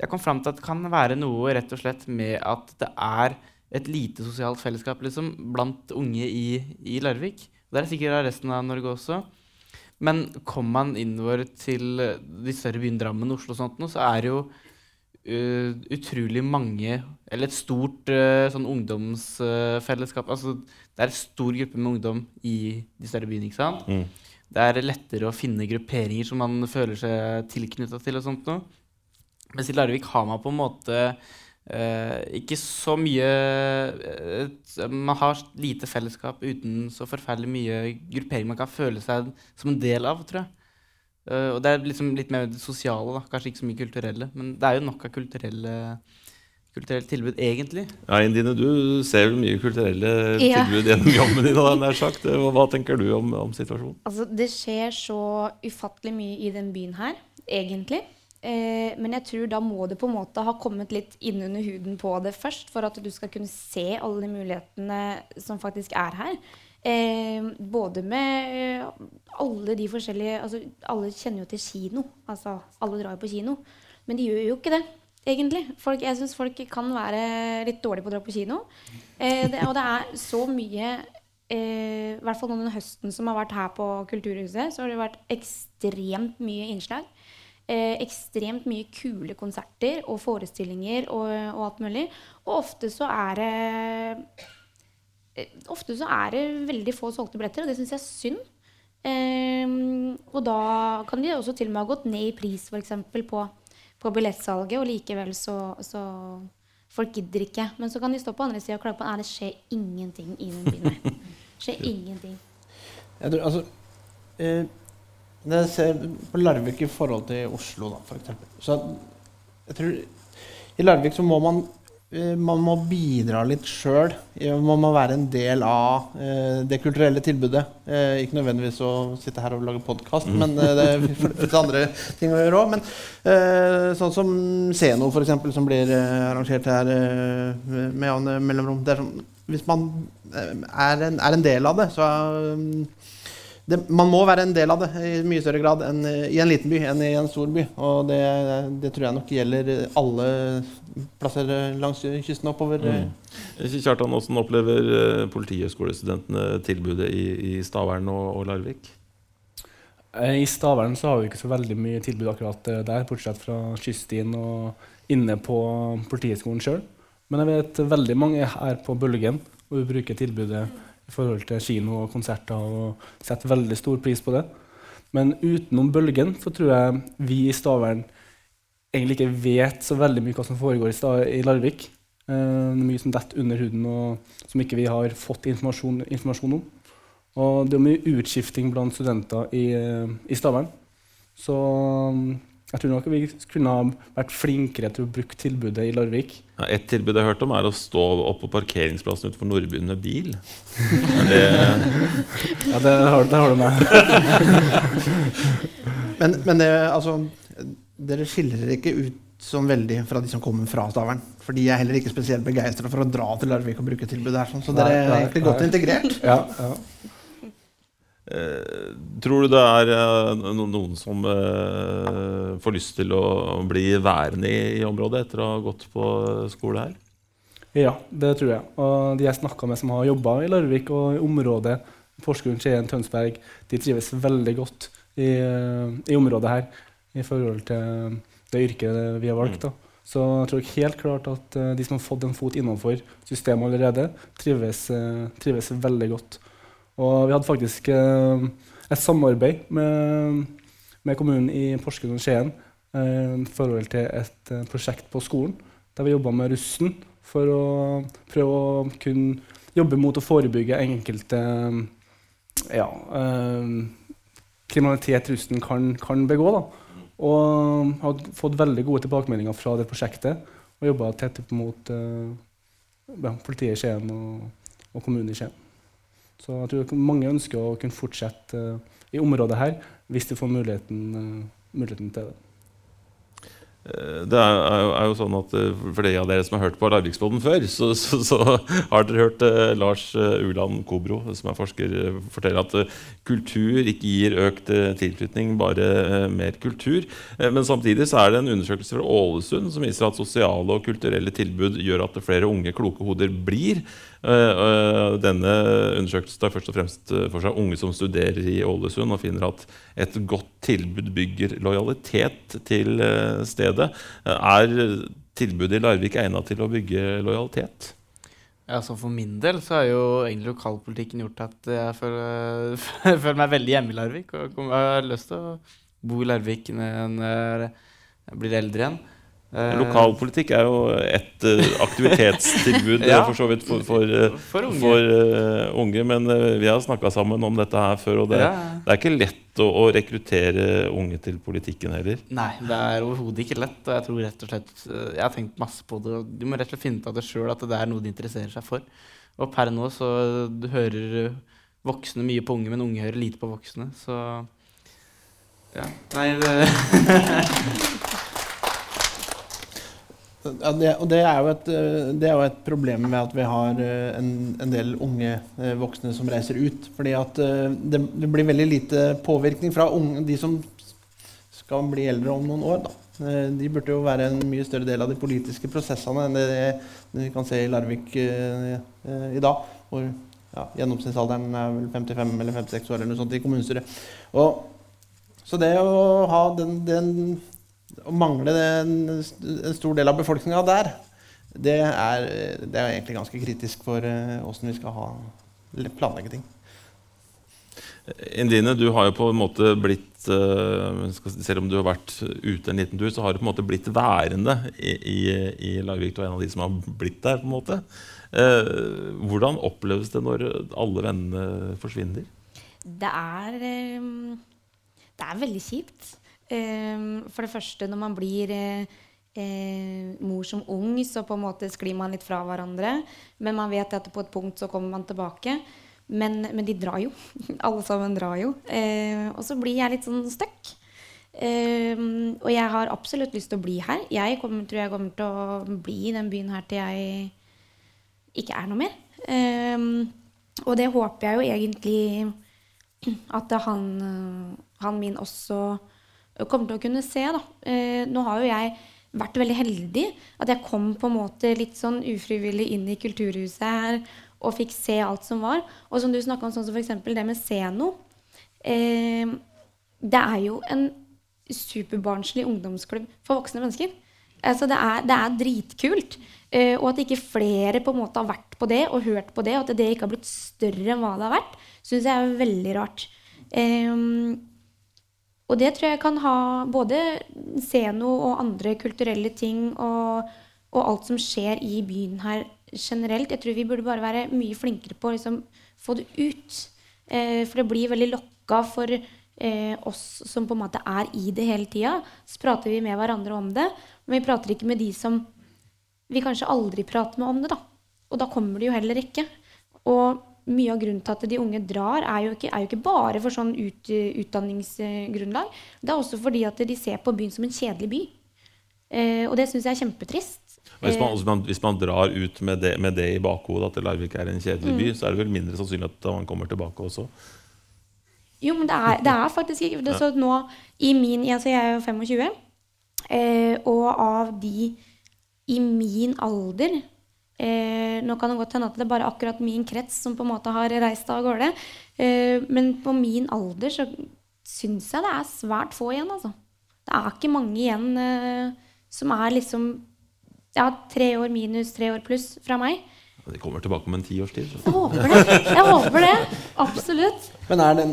jeg kom fram til at det kan være noe rett og slett med at det er et lite sosialt fellesskap liksom, blant unge i, i Larvik. Det er sikkert resten av Norge også. Men kommer man innover til eh, de større byene Drammen, Oslo og sånt, så er det jo uh, utrolig mange Eller et stort uh, sånn ungdomsfellesskap. altså, det er en stor gruppe med ungdom i de større byene. ikke sant? Mm. Det er lettere å finne grupperinger som man føler seg tilknytta til. og sånt noe. Mens i Larvik har man på en måte eh, ikke så mye uh, Man har lite fellesskap uten så forferdelig mye gruppering man kan føle seg som en del av, tror jeg. Uh, og det er liksom litt mer det sosiale, da. kanskje ikke så mye kulturelle. Men det er jo nok av kulturelle kulturelt tilbud, egentlig. Ja, Indine, du ser vel mye kulturelle Ja. tilbud gjennom jobben din. hadde jeg nær sagt. Hva, hva tenker du om, om situasjonen? Altså, det skjer så ufattelig mye i den byen her, egentlig. Eh, men jeg tror da må det på en måte ha kommet litt inn under huden på det først, for at du skal kunne se alle de mulighetene som faktisk er her. Eh, både med alle de forskjellige altså, Alle kjenner jo til kino. Altså, alle drar jo på kino. Men de gjør jo ikke det, egentlig. Folk, jeg syns folk kan være litt dårlige på å dra på kino. Eh, det, og det er så mye eh, I hvert fall nå den høsten som har vært her på Kulturhuset, så har det vært ekstremt mye innslag. Eh, ekstremt mye kule konserter og forestillinger og, og alt mulig. Og ofte så er det eh, Ofte så er det veldig få solgte billetter, og det syns jeg er synd. Ehm, og da kan de også til og med ha gått ned i pris f.eks. på, på billettsalget, og likevel så, så Folk gidder ikke. Men så kan de stå på andre sida og klage på at det skjer ingenting i den byen skjer ingenting. Jeg tror, altså, eh, når jeg ser på Larvik i forhold til Oslo, da, eksempel, så jeg tror I Larvik så må man eh, man må bidra litt sjøl. Man må være en del av eh, det kulturelle tilbudet. Eh, ikke nødvendigvis å sitte her og lage podkast, Mm. men det fins andre ting å gjøre òg. Men sånn som for eksempel, som blir arrangert her med jevne mellomrom. Sånn, hvis man er, en, er en del av det, så det, man må være en del av det i mye større grad enn i en liten by enn i en stor by. Og det, det tror jeg nok gjelder alle plasser langs kysten oppover. Mm. Kjartan, hvordan opplever eh, politihøgskolestudentene tilbudet i, i Stavern og, og Larvik? Eh, I Stavern så har vi ikke så veldig mye tilbud akkurat eh, der, bortsett fra kyststien og inne på Politihøgskolen sjøl. Men jeg vet veldig mange er på Bølgen, og vi bruker tilbudet i forhold til kino og konserter og setter veldig stor pris på det. Men utenom Bølgen så tror jeg vi i Stavern egentlig ikke vet så veldig mye hva som foregår i, i Larvik. Eh, det er mye som detter under huden, og som ikke vi har fått informasjon, informasjon om. Og det er mye utskifting blant studenter i, eh, i Stavern. Så jeg tror nok vi kunne ha vært flinkere til å bruke tilbudet i Larvik. Ja, et tilbud jeg har hørt om, er å stå opp på parkeringsplassen utenfor Nordbyen med bil. Det Ja, det har, det har du med. Men, men det, altså, dere skiller ikke ut sånn veldig fra de som kommer fra Stavern. For de er heller ikke spesielt begeistra for å dra til Larvik og bruke tilbudet her. Sånn. Så dere er egentlig godt nei. integrert. Ja, ja. Eh, tror du det er eh, noen som eh, får lyst til å bli værende i, området etter å ha gått på skole her? Ja, det tror jeg. Og de jeg snakka med som har jobba i Larvik og i området, Porsgrunn, Skien, Tønsberg, de trives veldig godt i, i området her i forhold til det yrket vi har valgt. Da. Så jeg tror helt klart at de som har fått en fot innenfor systemet allerede, trives, trives veldig godt. Og vi hadde faktisk eh, et samarbeid med, med kommunen i Porsgrunn og Skien eh, i forhold til et eh, prosjekt på skolen, der vi jobba med russen for å prøve å kunne jobbe mot å forebygge enkelte ja, eh, kriminalitet russen kan, kan begå. Da. Og har fått veldig gode tilbakemeldinger fra det prosjektet. Og jobba tett opp mot eh, ja, politiet i Skien og, og kommunen i Skien. Så jeg tror mange ønsker å kunne fortsette eh, i området her hvis de får muligheten, eh, muligheten til det. Eh, Det er, jo, er jo sånn at For de av dere som har hørt på Larviksboden før, så, så, så har dere hørt eh, Lars Uland Kobro, som er forsker, fortelle at eh, kultur ikke gir økt eh, tilflytning, bare mer kultur. Men samtidig så er det en undersøkelse fra Ålesund som viser at sosiale og kulturelle tilbud gjør at flere unge, kloke hoder blir. Eh, denne undersøkelsen tar først og fremst eh, for seg unge som studerer i Ålesund, og finner at et godt tilbud bygger lojalitet til eh, stedet. Er tilbudet i Larvik egnet til å bygge lojalitet? Altså For min del så har jo egentlig lokalpolitikken gjort at jeg føler, føler meg veldig hjemme i Larvik. Og jeg har lyst til å bo i Larvik når jeg blir eldre igjen. Eh, Lokalpolitikk er jo et eh, aktivitetstilbud eh, Ja. for så vidt for, for, eh, For unge. for, uh, unge. Men uh, vi har snakka sammen om dette her før, og det, Ja. det er ikke lett å, å rekruttere unge til politikken heller. Nei, det er overhodet ikke lett. Og jeg tror rett og slett eh, Jeg har tenkt masse på det. Du må rett og slett finne ut av det sjøl at det er noe de interesserer seg for. Og per nå så du hører eh, voksne mye på unge, men unge hører lite på voksne. Så ja. Nei, det Ja, det, og det er, jo et, eh, det er jo et problem med at vi har eh, en, en del unge eh, voksne som reiser ut. Fordi at det, det blir veldig lite påvirkning fra unge, de som skal bli eldre om noen år. Da. De burde jo være en mye større del av de politiske prosessene enn det vi kan se i Larvik i dag. Hvor ja, gjennomsnittsalderen er vel 55 eller 56 år eller noe sånt i kommunestyret. Og, så det å ha den, den å mangle en, en stor del av befolkninga der, det er, det er egentlig ganske kritisk for åssen vi skal ha, planlegge ting. Indine, du har jo på en måte blitt eh, Selv om du har vært ute en liten tur, så har du på en måte blitt værende i, i, i Larvik. Du er en av de som har blitt der. på en måte. Eh, hvordan oppleves det når alle vennene forsvinner? Det er Det er veldig kjipt. Ehm, For det første, når man blir eh, eh, mor som ung, så på en måte sklir man litt fra hverandre. Men man vet at på et punkt så kommer man tilbake. Men, men de drar jo. Alle sammen drar jo. Eh, og så blir jeg litt sånn stuck. Eh, og jeg har absolutt lyst til å bli her. Jeg kommer, tror jeg kommer til å bli i den byen her til jeg ikke er noe mer. Eh, og det håper jeg jo egentlig at han, han min også kommer til å kunne se. Da. Eh, nå har jo jeg vært veldig heldig. At jeg kom på en måte litt sånn ufrivillig inn i kulturhuset her og fikk se alt som var. Og som du snakka om, sånn som f.eks. det med Zeno. Eh, det er jo en superbarnslig ungdomsklubb for voksne mennesker. Altså, det, er, det er dritkult. Eh, og at ikke flere på en måte har vært på det og hørt på det, og at det ikke har blitt større enn hva det har vært, syns jeg er veldig rart. Eh, og det tror jeg kan ha både Zeno og andre kulturelle ting og, og alt som skjer i byen her generelt. Jeg tror vi burde bare være mye flinkere på å liksom, få det ut. Eh, for det blir veldig lokka for eh, oss som på en måte er i det hele tida. Så prater vi med hverandre om det, men vi prater ikke med de som vi kanskje aldri prater med om det. da. Og da kommer det jo heller ikke. Og mye av grunnen til at de unge drar, er jo ikke, er jo ikke bare for sånn ut, utdanningsgrunnlag. Det er også fordi at de ser på byen som en kjedelig by. Eh, og det syns jeg er kjempetrist. Hvis man, hvis, man, hvis man, drar ut med det, med det i bakhodet, at Larvik er en kjedelig by, mm. så er det vel mindre sannsynlig at man kommer tilbake også? Jo, men det er, det er faktisk ikke det, Så nå i min altså Jeg er jo 25. Eh, og av de i min alder eh, Nå kan det godt hende at det er bare akkurat min krets som på en måte har reist av gårde. Eh, men på min alder så syns jeg det er svært få igjen, altså. Det er ikke mange igjen eh, som er liksom ja, tre år minus tre år pluss fra meg. De kommer tilbake om en tiårstid. Jeg håper det. Jeg håper det. Absolutt. Men er det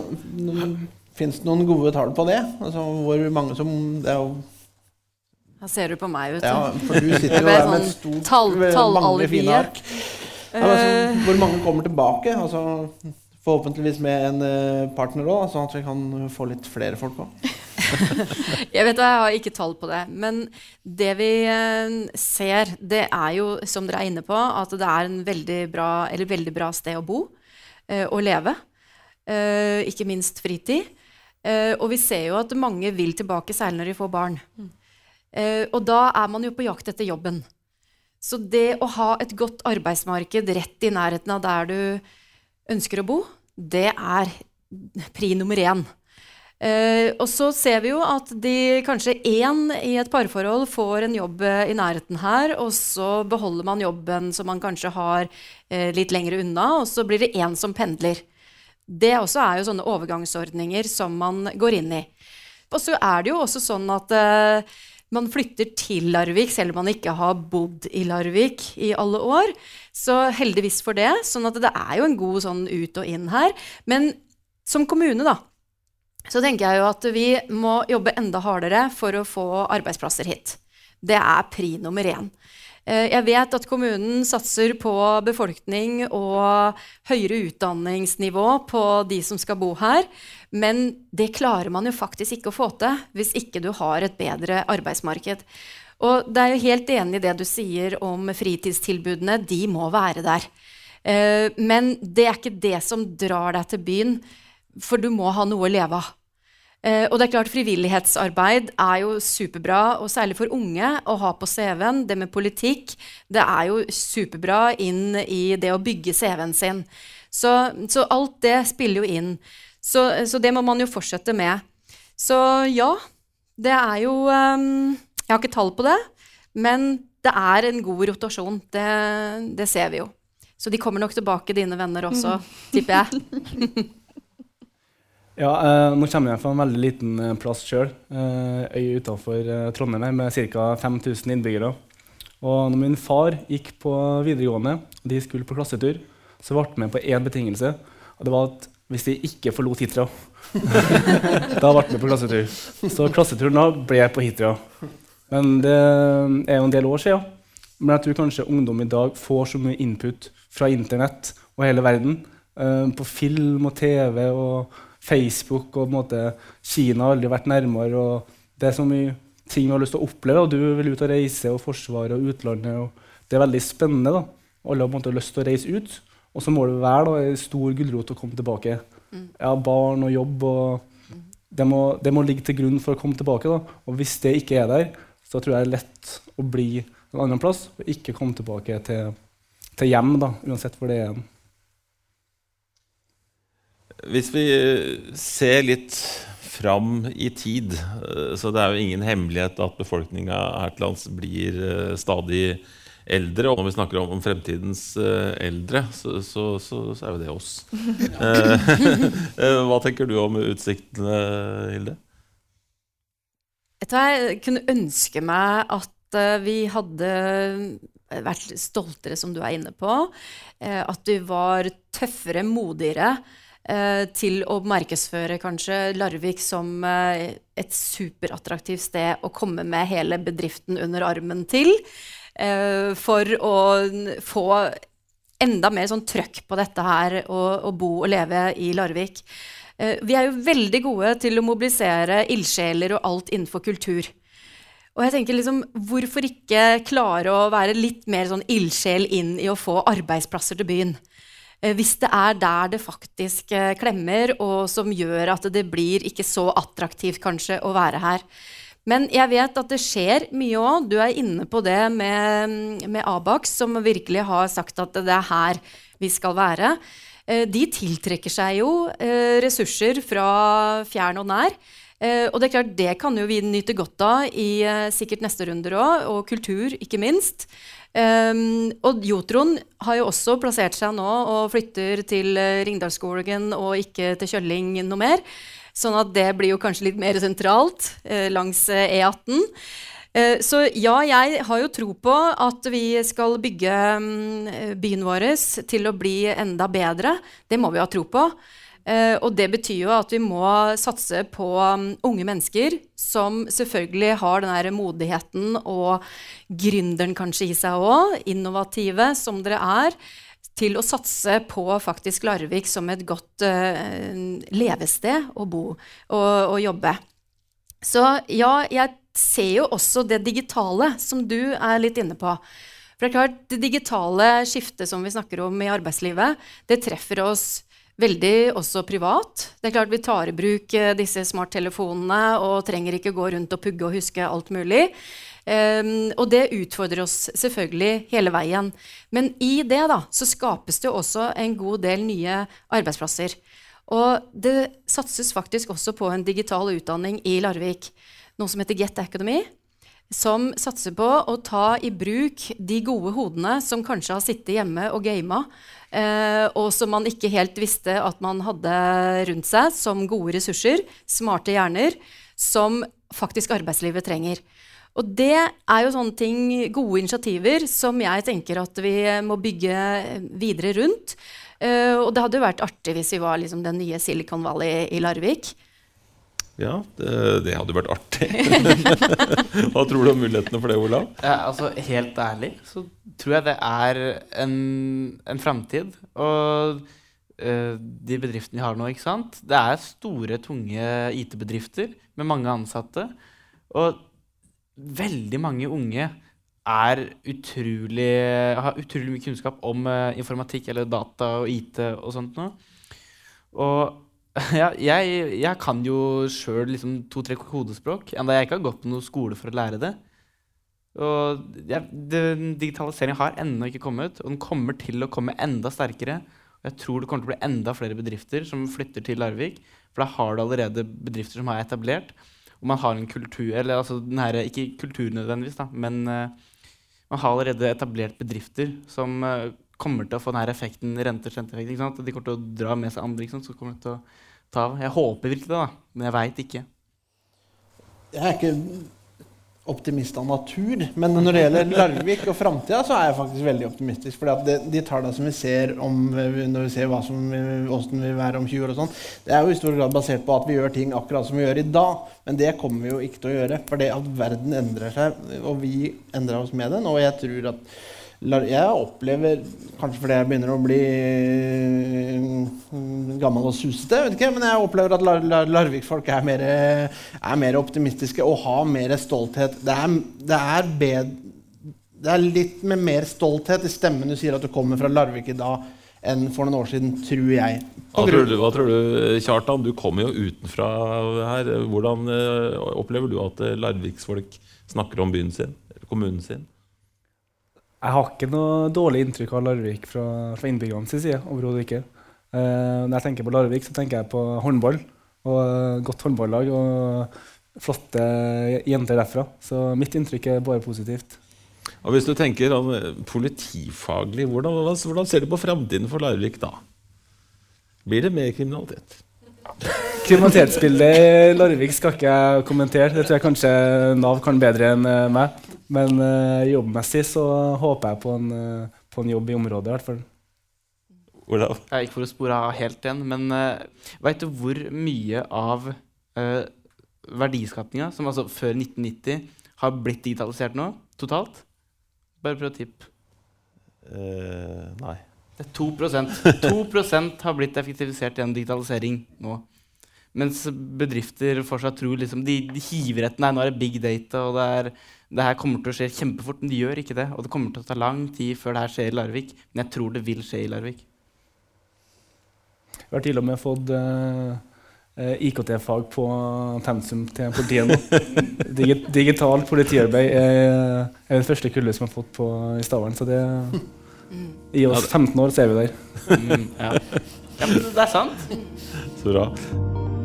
Fins det noen gode tall på det? Altså hvor mange som Det er jo Her ser du på meg, vet du. Ja, for du sitter jo der med et sånn stort, tall, mange fine ark. Ja, altså, hvor mange kommer tilbake? Altså, forhåpentligvis med en eh, partner òg, sånn at vi kan få litt flere folk òg. jeg vet jeg har ikke tall på det. Men det vi eh, ser, det er jo, som dere er inne på, at det er en veldig bra, veldig bra sted å bo og leve. Eh, ikke minst fritid. Og vi ser jo at mange vil tilbake særlig når de får barn. Mm. Og da er man jo på jakt etter jobben. Så det å ha et godt arbeidsmarked rett i nærheten av der du ønsker å bo, det er pri nummer én. Eh, og så ser vi jo at de kanskje én i et parforhold får en jobb eh, i nærheten her, og så beholder man jobben som man kanskje har eh, litt lenger unna, og så blir det én som pendler. Det også er jo sånne overgangsordninger som man går inn i. Og så er det jo også sånn at uh, man flytter til Larvik selv om man ikke har bodd i Larvik i alle år. Så heldigvis for det. sånn at det er jo en god sånn ut og inn her. Men som kommune, da, så tenker jeg jo at vi må jobbe enda hardere for å få arbeidsplasser hit. Det er pri nummer én. Eh, jeg vet at kommunen satser på befolkning og høyere utdanningsnivå på de som skal bo her, men det klarer man jo faktisk ikke å få til hvis ikke du har et bedre arbeidsmarked. Og det er jo helt enig i det du sier om fritidstilbudene. De må være der. Eh, men det er ikke det som drar deg til byen, for du må ha noe å leve av. Uh, og det er klart Frivillighetsarbeid er jo superbra, og særlig for unge å ha på CV-en. Det med politikk det er jo superbra inn i det å bygge CV-en sin. Så, så, alt det spiller jo inn. Så, så, det må man jo fortsette med. Så ja, det er jo um, Jeg har ikke tall på det, men det er en god rotasjon. Det, det ser vi jo. Så de kommer nok tilbake, dine venner også, mm. tipper jeg. Ja, eh, Nå kommer jeg fra en veldig liten eh, plass sjøl, eh, øy utenfor eh, Trondheim, med ca. 5000 innbyggere. Og når min far gikk på videregående, og de skulle på klassetur, så ble han med på én betingelse. Og det var at hvis de ikke forlot Hitra, da ble vi på klassetur. Så klasseturen da ble på Hitra. Men det er jo en del år siden. Men jeg tror kanskje ungdom i dag får så mye input fra internett og hele verden. Eh, på film og TV og Facebook og måte, Kina har aldri vært nærmere. og Det er så mye ting vi har lyst til å oppleve. Og du vil ut og reise og forsvare og utlandet. Og det er veldig spennende. da. Alle har måte lyst til å reise ut. Og så må det være da, en stor gulrot å komme tilbake. Ja, barn og jobb. og det må, det må ligge til grunn for å komme tilbake. da. Og hvis det ikke er der, så tror jeg det er lett å bli en annen plass og ikke komme tilbake til, til hjem, da, uansett hvor det er. Hvis vi eh, ser litt fram i tid, eh, så det er jo ingen hemmelighet at befolkninga her til lands blir eh, stadig eldre. Og når vi snakker om, fremtidens eldre, så, så, så, så, er jo det oss. Hva tenker du om utsiktene, Hilde? Jeg kunne ønske meg at vi hadde vært stoltere, som du er inne på. At vi var tøffere, modigere til å markedsføre kanskje Larvik som eh, et superattraktivt sted å komme med hele bedriften under armen til. Eh, for å få enda mer sånn trøkk på dette her, å bo og leve i Larvik. Vi er jo veldig gode til å mobilisere ildsjeler og alt innenfor kultur. Og jeg tenker liksom, Hvorfor ikke klare å være litt mer sånn ildsjel inn i å få arbeidsplasser til byen? Eh, hvis det er der det faktisk eh, klemmer, og som gjør at det blir ikke så attraktivt kanskje å være her. Men jeg vet at det skjer mye òg. Du er inne på det med, med, Abax, som virkelig har sagt at det er her vi skal være. Eh, de tiltrekker seg jo ressurser fra fjern og nær. og det er klart, det kan jo vi nyte godt av i sikkert neste runder òg, og kultur, ikke minst. Um, og Jotron har jo også plassert seg nå og flytter til Ringdalsskolen Ringdalsskogen og ikke til Kjølling noe mer. Sånn at det blir jo kanskje litt mer sentralt eh, langs uh, E18. Så ja, jeg har jo tro på at vi skal bygge um, byen vår til å bli enda bedre. Det må vi ha tro på. Uh, og det betyr jo at vi må satse på um, unge mennesker som selvfølgelig har den der modigheten og gründeren kanskje i seg òg, innovative som dere er, til å satse på faktisk Larvik som et godt uh, levested å bo og, og jobbe. Så ja, jeg ser jo også det digitale som du er litt inne på. For det er klart, det digitale skiftet som vi snakker om i arbeidslivet, det treffer oss Veldig også privat. Det er klart Vi tar i bruk eh, disse smarttelefonene og trenger ikke gå rundt og pugge og huske alt mulig. Um, og det utfordrer oss selvfølgelig hele veien. Men i det da, så skapes det også en god del nye arbeidsplasser. Og det satses faktisk også på en digital utdanning i Larvik. Noe som heter Get Academy som satser på å ta i bruk de gode hodene som kanskje har sittet hjemme og gama, og som man ikke helt visste at man hadde rundt seg som gode ressurser, smarte hjerner, som faktisk arbeidslivet trenger. Og det er jo sånne ting, gode initiativer som jeg tenker at vi må bygge videre rundt. Uh, og det hadde jo vært artig hvis vi var liksom den nye Silicon Valley i Larvik. Ja, det, det, hadde vært artig. Hva tror du om mulighetene for det, Olav? Ja, altså, helt ærlig så tror jeg det er en, en framtid. Og uh, de bedriftene vi har nå, ikke sant Det er store, tunge IT-bedrifter med mange ansatte. Og veldig mange unge er utrolig, har utrolig mye kunnskap om uh, informatikk eller data og IT og sånt noe. Ja, jeg, jeg, kan jo sjøl liksom to-tre kodespråk, enda jeg ikke har gått på noen skole for å lære det. Og ja, Digitaliseringen har ennå ikke kommet, og den kommer til å komme enda sterkere. Og jeg tror det kommer til å bli enda flere bedrifter som flytter til Larvik. For da har du allerede bedrifter som har etablert. Og man har en kultur Eller altså her, ikke kultur nødvendigvis, da, men uh, man har allerede etablert bedrifter som uh, kommer til å få denne effekten, rente-rente-effekten. De kommer til å dra med seg andre. Ikke sant? Så kommer til å ta av. Jeg håper virkelig det, da. men jeg veit ikke. Jeg er ikke optimist av natur, men når det gjelder Larvik og framtida, så er jeg faktisk veldig optimistisk. For de tallene som vi ser om, når vi ser hva som, hvordan vi vil være om 20 år, og sånn, det er jo i stor grad basert på at vi gjør ting akkurat som vi gjør i dag. Men det kommer vi jo ikke til å gjøre. For det at verden endrer seg, og vi endrer oss med den. Og jeg tror at Jeg opplever, kanskje fordi jeg begynner å bli mm, gammel og susete, vet ikke, men jeg opplever at lar lar Larvik-folk er, er mer optimistiske og har mer stolthet. Det er, det er det er litt med mer stolthet i stemmen du sier at du kommer fra Larvik i dag, enn for noen år siden, tror jeg. Hva tror, du, hva tror du, Kjartan? Du kommer jo utenfra her. Hvordan eh, opplever du at eh, Larviksfolk snakker om byen sin? Kommunen sin? Jeg har ikke noe dårlig inntrykk av Larvik fra, fra innbyggernes side. Overhodet ikke. Uh, når jeg tenker på Larvik, så tenker jeg på håndball. Og uh, godt håndballag og flotte jenter derfra. Så mitt inntrykk er bare positivt. Og Hvis du tenker om politifaglig, hvordan, hvordan, ser du på framtiden for Larvik da? Blir det mer kriminalitet? Kriminalitetsbildet i Larvik skal ikke jeg kommentere. Det tror jeg kanskje Nav kan bedre enn eh, meg. Men uh, jobbmessig så håper jeg på en, uh, på en jobb i området, i hvert fall. Olav? Jeg gikk for å spore av helt igjen, men uh, veit du hvor mye av uh, verdiskapinga, som altså før 1990, har blitt digitalisert nå, totalt? Bare prøv å tippe. Uh, nei. Det er 2% 2% har blitt effektivisert gjennom digitalisering nå. Mens bedrifter fortsatt tror liksom, de, de hiver etter Nei, nå er det big data, og det, er, det her kommer til å skje kjempefort. Men det gjør ikke det. Og det kommer til å ta lang tid før det her skjer i Larvik. Men jeg tror det vil skje i Larvik. Vi har til og med fått uh, eh, IKT-fag på pensum til politiet nå. Digi digital politiarbeid er, er den første kullet som har fått på i Stavern. Så det i oss 15 år så er vi der. Mm, ja. ja, men det er sant. Så bra.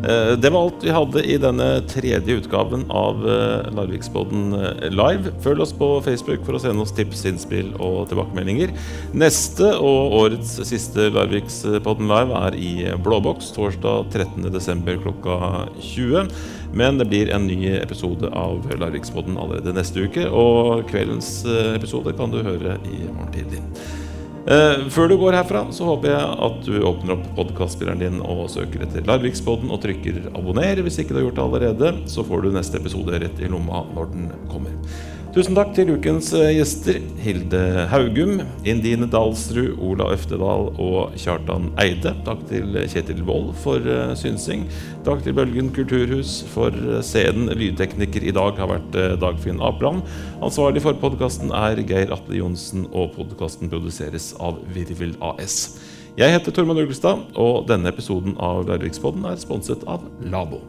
Eh, Det var alt vi hadde i denne tredje utgaven av Larviksboden Larvikspodden eh, live. Følg oss på Facebook for å sende oss tips, innspill og tilbakemeldinger. Neste og årets siste Larvikspodden live er i Blåboks torsdag 13.12. klokka 20. Men det blir en ny episode av Larvikspodden allerede neste uke. Og kveldens eh, episode kan du høre i morgen tidlig. Eh, før du går herfra, så håper jeg at du åpner opp podkastspilleren din og søker etter Larvikspodden og trykker 'abonner' hvis ikke du har gjort det allerede. Så får du neste episode rett i lomma når den kommer. Tusen takk til ukens eh, gjester Hilde Haugum, Indine Dalsrud, Ola Øftedal og Kjartan Eide. Takk til Kjetil Wold for eh, synsing. Takk til Bølgen kulturhus for eh, scenen. Lydtekniker i dag har vært eh, Dagfinn Apland. Ansvarlig for podkasten er Geir Atle Johnsen, og podkasten produseres av Virvel AS. Jeg heter Tormod Uglestad, og denne episoden av Larvikspodden er sponset av Labo.